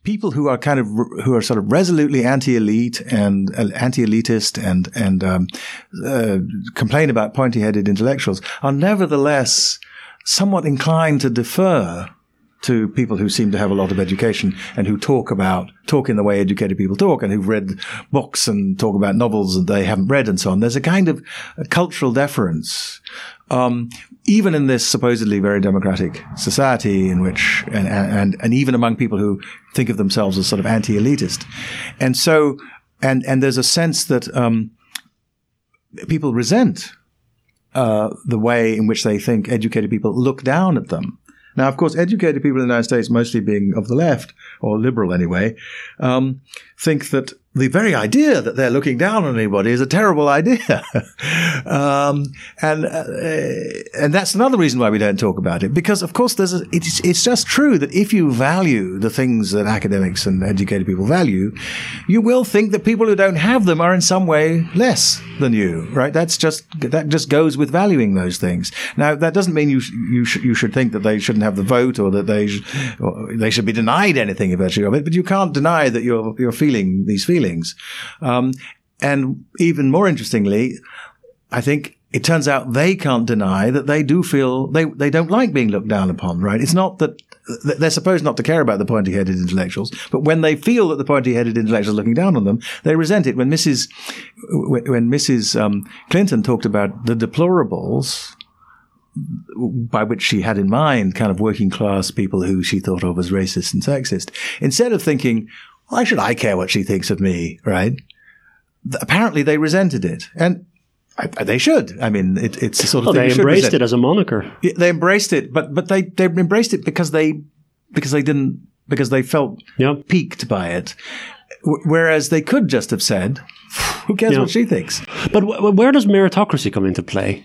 people who are kind of who are sort of resolutely anti-elite and uh, anti-elitist and and um, uh, complain about pointy-headed intellectuals are nevertheless somewhat inclined to defer to people who seem to have a lot of education and who talk about talk in the way educated people talk and who've read books and talk about novels that they haven't read and so on. There's a kind of a cultural deference um, even in this supposedly very democratic society in which, and, and, and even among people who think of themselves as sort of anti-elitist. And so, and, and there's a sense that, um, people resent, uh, the way in which they think educated people look down at them. Now, of course, educated people in the United States, mostly being of the left, or liberal anyway, um, think that the very idea that they're looking down on anybody is a terrible idea. <laughs> um, and, uh, and that's another reason why we don't talk about it. Because, of course, there's a, it's, it's just true that if you value the things that academics and educated people value, you will think that people who don't have them are in some way less than you, right? That's just, that just goes with valuing those things. Now, that doesn't mean you, you, sh- you should think that they shouldn't have the vote or that they, sh- or they should be denied anything eventually of it, but you can't deny that you're, you're feeling these feelings feelings. Um, and even more interestingly, I think it turns out they can't deny that they do feel they, they don't like being looked down upon, right? It's not that they're supposed not to care about the pointy headed intellectuals, but when they feel that the pointy headed intellectuals are looking down on them, they resent it. When Mrs. when Mrs. Um, Clinton talked about the deplorables, by which she had in mind kind of working class people who she thought of as racist and sexist, instead of thinking, why should I care what she thinks of me, right? Apparently they resented it. And I, they should. I mean, it, it's the sort of well, thing they embraced resent. it as a moniker. Yeah, they embraced it, but but they they embraced it because they because they didn't because they felt Yeah. piqued by it. W- Whereas they could just have said, "Who cares Yeah. what she thinks?" But w- where does meritocracy come into play?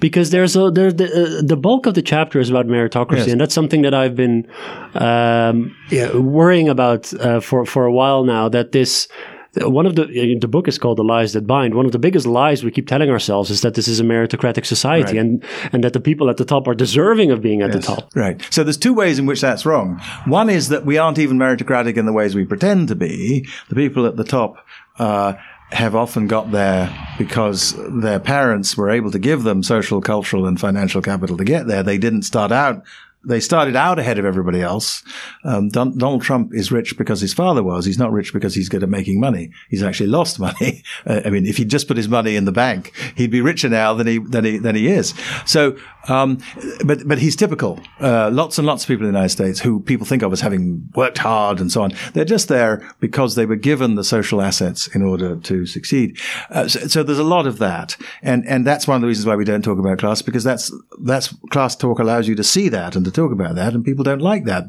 Because there's a there's the uh, the bulk of the chapter is about meritocracy, Yes. and that's something that I've been um, yeah, worrying about uh, for for a while now. That this one of the the book is called "The Lies That Bind." One of the biggest lies we keep telling ourselves is that this is a meritocratic society, Right. and and that the people at the top are deserving of being at the top. Right. So there's two ways in which that's wrong. One is that we aren't even meritocratic in the ways we pretend to be. The people at the top uh, have often got there because their parents were able to give them social, cultural, and financial capital to get there. They didn't start out. They started out ahead of everybody else. Um, Don- Donald Trump is rich because his father was. He's not rich because he's good at making money. He's actually lost <laughs> money. Uh, I mean, if he'd just put his money in the bank, he'd be richer now than he than he than he is. So, um, but but he's typical. Uh, lots and lots of people in the United States who people think of as having worked hard and so on. They're just there because they were given the social assets in order to succeed. Uh, so, so there's a lot of that, and and that's one of the reasons why we don't talk about class because that's that's class talk allows you to see that and to talk about that, and people don't like that.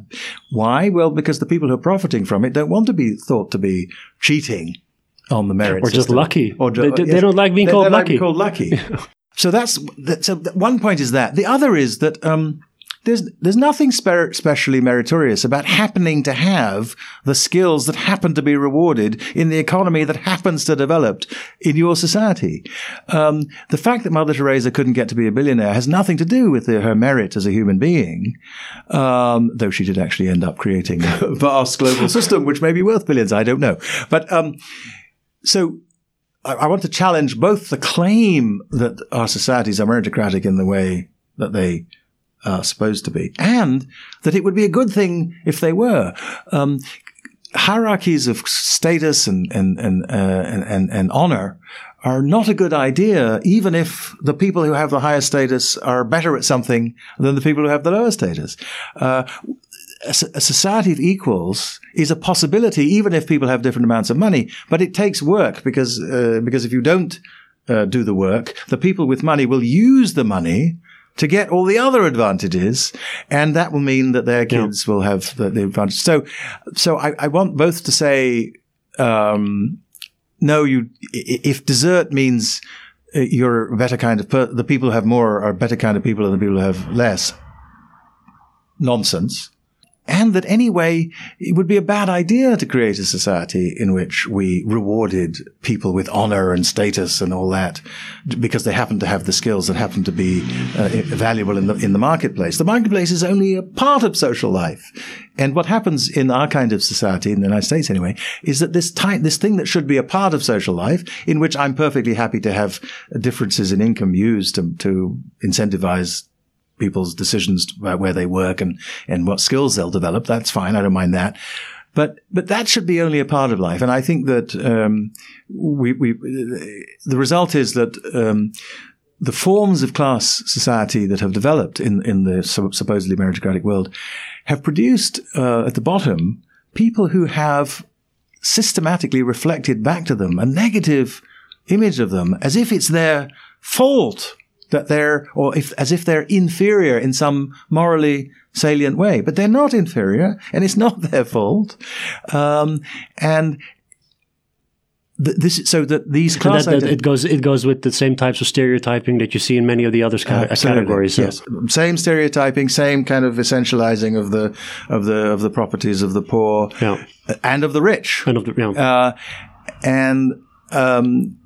Why? Well, because the people who are profiting from it don't want to be thought to be cheating on the merit Or just system. lucky. ju- They- they don't like being They- called they like lucky. being called lucky. <laughs> so that's so one point is that. The other is that um, there's there's nothing spe- specially meritorious about happening to have the skills that happen to be rewarded in the economy that happens to develop in your society. Um, the fact that Mother Teresa couldn't get to be a billionaire has nothing to do with her merit as a human being, um, though she did actually end up creating a <laughs> vast global system which may be worth billions. I don't know, but. Um, so I, I want to challenge both the claim that our societies are meritocratic in the way that they are supposed to be, and that it would be a good thing if they were. Um, hierarchies of status and and and, uh, and and and honor are not a good idea, even if the people who have the higher status are better at something than the people who have the lower status. Uh, a society of equals is a possibility, even if people have different amounts of money. But it takes work because uh, because if you don't uh, do the work, the people with money will use the money to get all the other advantages, and that will mean that their kids will have the, the advantage. So, so I, I want both to say. Um, no, you. If desert means uh, you're a better kind of per- the people who have more are a better kind of people than the people who have less. Nonsense. And that anyway, it would be a bad idea to create a society in which we rewarded people with honor and status and all that because they happen to have the skills that happen to be uh, valuable in the, in the marketplace. The marketplace is only a part of social life. And what happens in our kind of society, in the United States anyway, is that this type, this thing that should be a part of social life, in which I'm perfectly happy to have differences in income used to, to incentivize people's decisions about where they work and, and what skills they'll develop. That's fine. I don't mind that. But, but that should be only a part of life. And I think that, um, we, we, the result is that, um, the forms of class society that have developed in, in the supposedly meritocratic world have produced, uh, at the bottom, people who have systematically reflected back to them a negative image of them as if it's their fault that they're, or if, as if they're inferior in some morally salient way. But they're not inferior and it's <laughs> not their fault. Um, and th- this, so that these class that, that it goes it goes with the same types of stereotyping that you see in many of the other ca- categories. so- Yes, same stereotyping, same kind of essentializing of the of the of the properties of the poor Yeah. and of the rich. and of the- yeah. Uh, and um,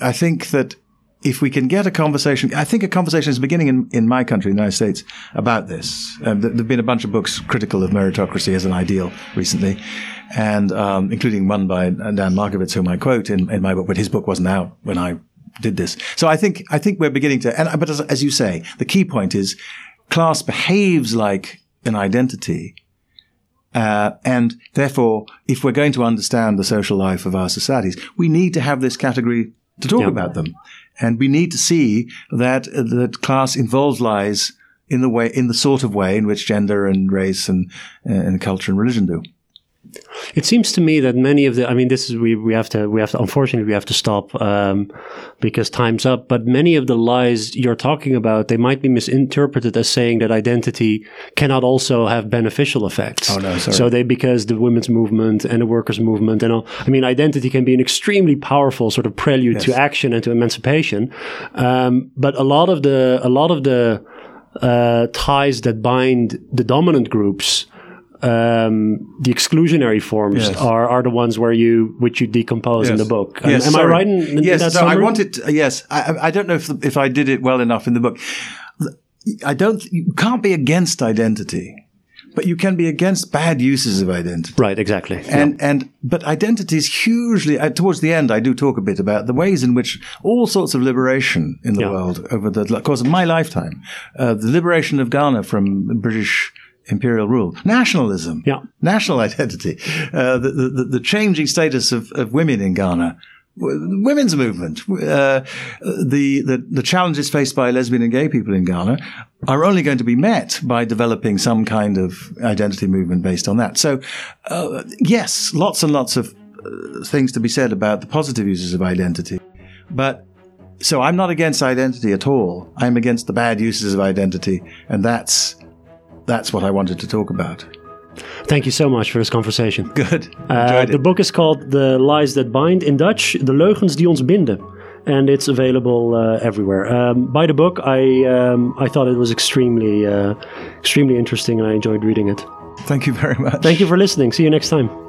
I think that if we can get a conversation, I think a conversation is beginning in, in my country, the United States, about this. Um, there have been a bunch of books critical of meritocracy as an ideal recently, and um, including one by Dan Markovits, whom I quote in, in my book, but his book wasn't out when I did this. So I think I think we're beginning to, and but as, as you say, the key point is class behaves like an identity. Uh, and therefore, if we're going to understand the social life of our societies, we need to have this category to talk Yeah. about them. And we need to see that, uh, that class involves lies in the way, in the sort of way in which gender and race and, uh, and culture and religion do. It seems to me that many of the, I mean, this is, we, we have to, we have to, unfortunately, we have to stop, um, because time's up, but many of the lies you're talking about, they might be misinterpreted as saying that identity cannot also have beneficial effects. Oh, no, sorry. So they, because the women's movement and the workers' movement and all, I mean, identity can be an extremely powerful sort of prelude Yes. to action and to emancipation. Um, but a lot of the, a lot of the, uh, ties that bind the dominant groups, um, the exclusionary forms Yes. are, are the ones where you which you decompose in the book. Am- Yes, am I right in, in yes, that so I wanted. yes, I, I- don't know if the, if I did it well enough in the book. I don't. You can't be against identity, but you can be against bad uses of identity. Right, exactly. And and but identity is hugely. Uh, towards the end, I do talk a bit about the ways in which all sorts of liberation in the Yeah. world over the course of my lifetime, uh, the liberation of Ghana from British imperial rule, nationalism, Yeah. national identity, uh, the, the the changing status of, of women in Ghana. Women's movement, uh, the, the the challenges faced by lesbian and gay people in Ghana are only going to be met by developing some kind of identity movement based on that. So, uh, yes, lots and lots of uh, things to be said about the positive uses of identity, but so I'm not against identity at all. I'm against the bad uses of identity, and that's that's what I wanted to talk about. Thank you so much for this conversation. <laughs> Good. Uh, the book is called The Lies That Bind in Dutch, De Leugens die ons binden. And it's available uh, everywhere. Um, by the book, I um, I thought it was extremely uh, extremely interesting, and I enjoyed reading it. Thank you very much. Thank you for listening. See you next time.